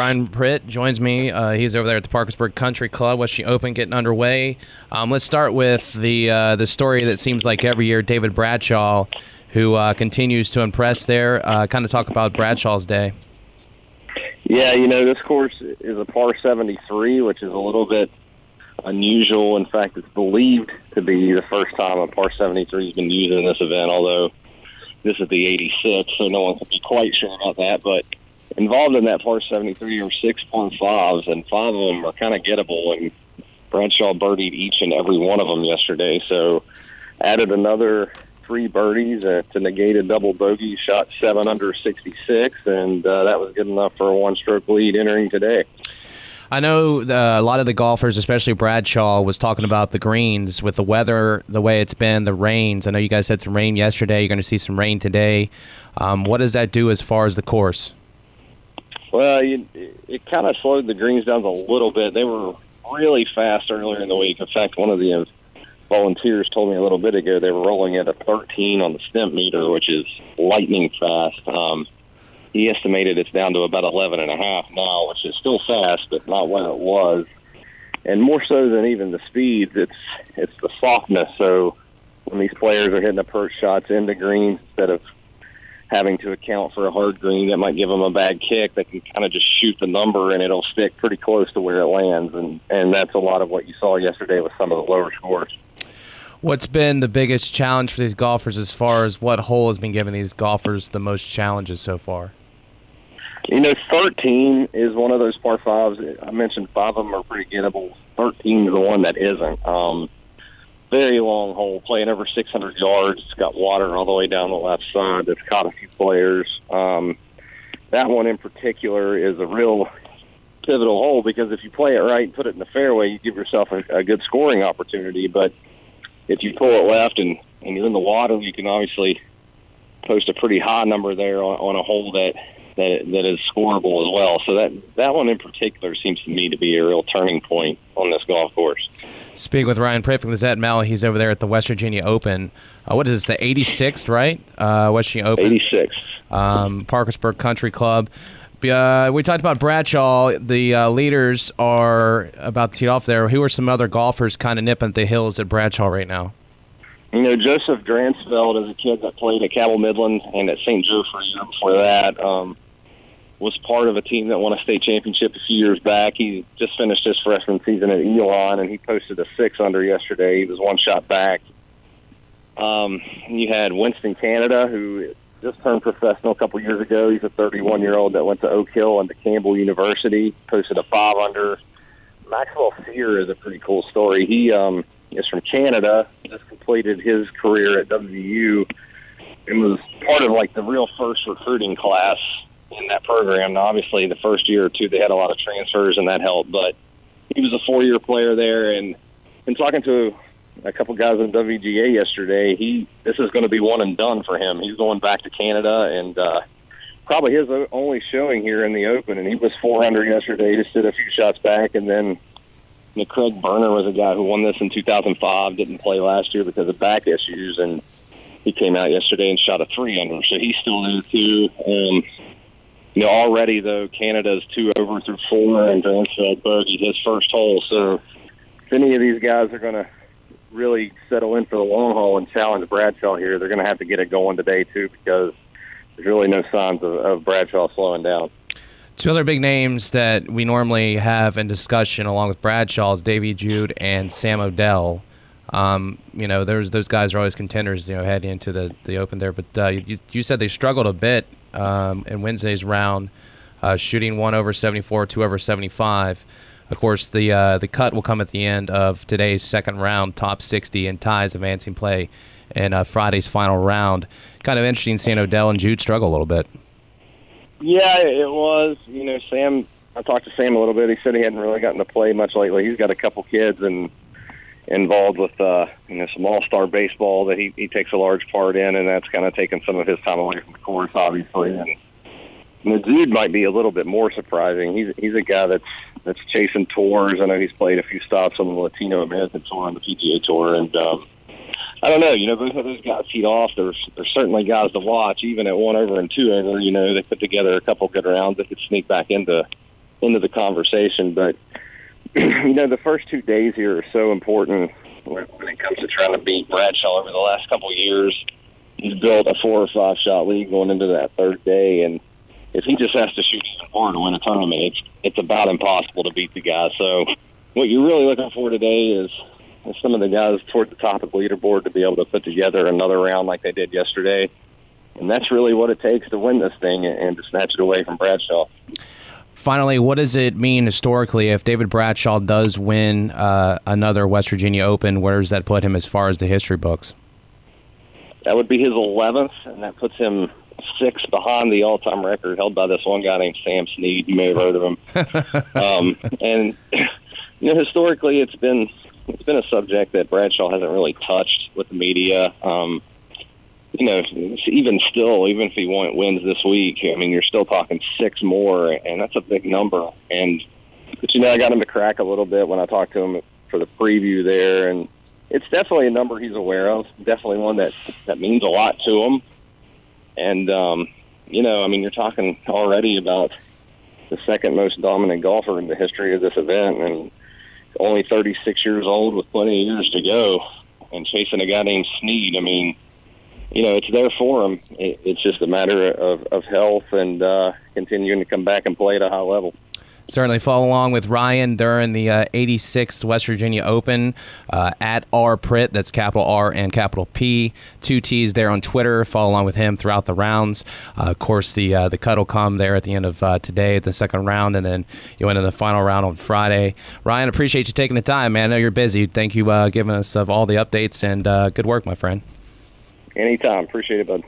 Ryan Pritt joins me. Uh, he's over there at the Parkersburg Country Club, Western Open, getting underway. Um, let's start with the uh, the story that seems like every year David Bradshaw, who uh, continues to impress there. Uh, kind of talk about Bradshaw's day. Yeah, you know, this course is a par 73, which is a little bit unusual. In fact, it's believed to be the first time a par 73 has been used in this event, although this is the 86, so no one can be quite sure about that. But involved in that par 73 are and five of them are kind of gettable. And Bradshaw birdied each and every one of them yesterday, so added another three birdies uh, to negate a double bogey, shot seven under 66, and uh, that was good enough for a one stroke lead entering today. I know uh, a lot of the golfers, especially Bradshaw, was talking about the greens with the weather, the way it's been, the rains. I know you guys had some rain yesterday. You're going to see some rain today. Um, what does that do as far as the course? Well, you, it kind of slowed the greens down a little bit. They were really fast earlier in the week. In fact, one of the volunteers told me a little bit ago they were rolling at a 13 on the Stimpmeter, which is lightning fast. Um, he estimated it's down to about 11 and a half now, which is still fast, but not what it was. And more so than even the speeds, it's it's the softness. So when these players are hitting approach shots into greens instead of having to account for a hard green that might give them a bad kick, they can kind of just shoot the number and it'll stick pretty close to where it lands. And and that's a lot of what you saw yesterday with some of the lower scores. What's been the biggest challenge for these golfers as far as what hole has been giving these golfers the most challenges so far? You know, 13 is one of those par fives. I mentioned five of them are pretty gettable. 13 is the one that isn't. Um, very long hole, playing over 600 yards. It's got water all the way down the left side. That's caught a few players. Um, that one in particular is a real pivotal hole because if you play it right and put it in the fairway, you give yourself a, a good scoring opportunity. But if you pull it left and, and you're in the water, you can obviously post a pretty high number there on, on a hole that that that is scoreable as well. So that that one in particular seems to me to be a real turning point on this golf course. Speaking with Ryan Pritt from Gazette-Mail, he's over there at the West Virginia Open. Uh, what is this, the 86th, right? Uh, West Virginia Open. 86. Um, Parkersburg Country Club. Uh, we talked about Bradshaw. The uh, leaders are about to tee off there. Who are some other golfers kind of nipping at the hills at Bradshaw right now? You know, Joseph Dransfeld is a kid that played at Cabell Midland and at St. Joe for a year before that. Um, was part of a team that won a state championship a few years back. He just finished his freshman season at Elon, and he posted a six under yesterday. He was one shot back. Um, you had Winston Canada, who just turned professional a couple years ago. He's a 31 year old that went to Oak Hill and to Campbell University, posted a five under. Maxwell Sear is a pretty cool story. He um, is from Canada, just completed his career at WVU, and was part of like the real first recruiting class in that program. Now, obviously, the first year or two they had a lot of transfers, and that helped. But he was a four-year player there, and in talking to a couple guys in WVGA yesterday, he this is going to be one and done for him. He's going back to Canada, and uh, probably his only showing here in the Open. And he was four under yesterday, just did a few shots back, and then. You know, Craig Berner was a guy who won this in 2005. Didn't play last year because of back issues, and he came out yesterday and shot a three under. So he's still there too. Um, you know, already though Canada's two over through four, and Dransfeld bogeyed his first hole. So if any of these guys are going to really settle in for the long haul and challenge Bradshaw here, they're going to have to get it going today too, because there's really no signs of, of Bradshaw slowing down. Two other big names that we normally have in discussion along with Bradshaw is Davy Jude and Sam Odell. Um, you know, those guys are always contenders, you know, heading into the, the Open there. But uh, you, you said they struggled a bit um, in Wednesday's round, uh, shooting one over 74, two over 75. Of course, the uh, the cut will come at the end of today's second round, top 60, and ties advancing play in uh, Friday's final round. Kind of interesting seeing Odell and Jude struggle a little bit. Yeah, it was. You know, Sam. I talked to Sam a little bit. He said he hadn't really gotten to play much lately. He's got a couple kids and involved with uh, you know some all star baseball that he, he takes a large part in, and that's kind of taken some of his time away from the course, obviously. And the Jude might be a little bit more surprising. He's he's a guy that's that's chasing tours. I know he's played a few stops on the Latino American Tour on the PGA Tour, and um, I don't know. You know, both of those guys feed off. There's there's certainly guys to watch, even at one over and two over. You know, they put together a couple good rounds that could sneak back into into the conversation. But you know, the first two days here are so important when it comes to trying to beat Bradshaw over the last couple of years. He's built a four or five shot lead going into that third day, and if he just has to shoot more to win a tournament, it's it's about impossible to beat the guy. So, what you're really looking for today is, is some of the guys toward the top of the leaderboard to be able to put together another round like they did yesterday, and that's really what it takes to win this thing and to snatch it away from Bradshaw. Finally, what does it mean historically if David Bradshaw does win uh, another West Virginia Open? Where does that put him as far as the history books? That would be his 11th, and that puts him six behind the all-time record held by this one guy named Sam Snead. You may have heard of him. um, and you know, historically, it's been it's been a subject that Bradshaw hasn't really touched with the media. Um, you know, even still, even if he wins this week, I mean, you're still talking six more, and that's a big number. And but you know, I got him to crack a little bit when I talked to him for the preview there, and it's definitely a number he's aware of. Definitely one that that means a lot to him. And um, you know, I mean, you're talking already about the second most dominant golfer in the history of this event, and only 36 years old with plenty of years to go, and chasing a guy named Snead. I mean you know, it's there for him. It, it's just a matter of, of health and uh, continuing to come back and play at a high level. Certainly follow along with Ryan during the uh, 86th West Virginia Open uh, at R Pritt. That's capital R and capital P. Two T's there on Twitter. Follow along with him throughout the rounds. Uh, of course, the uh, the cut will come there at the end of uh, today, at the second round, and then you went in the final round on Friday. Ryan, appreciate you taking the time, man. I know you're busy. Thank you giving us of all the updates and good work, my friend. Anytime. Appreciate it, bud.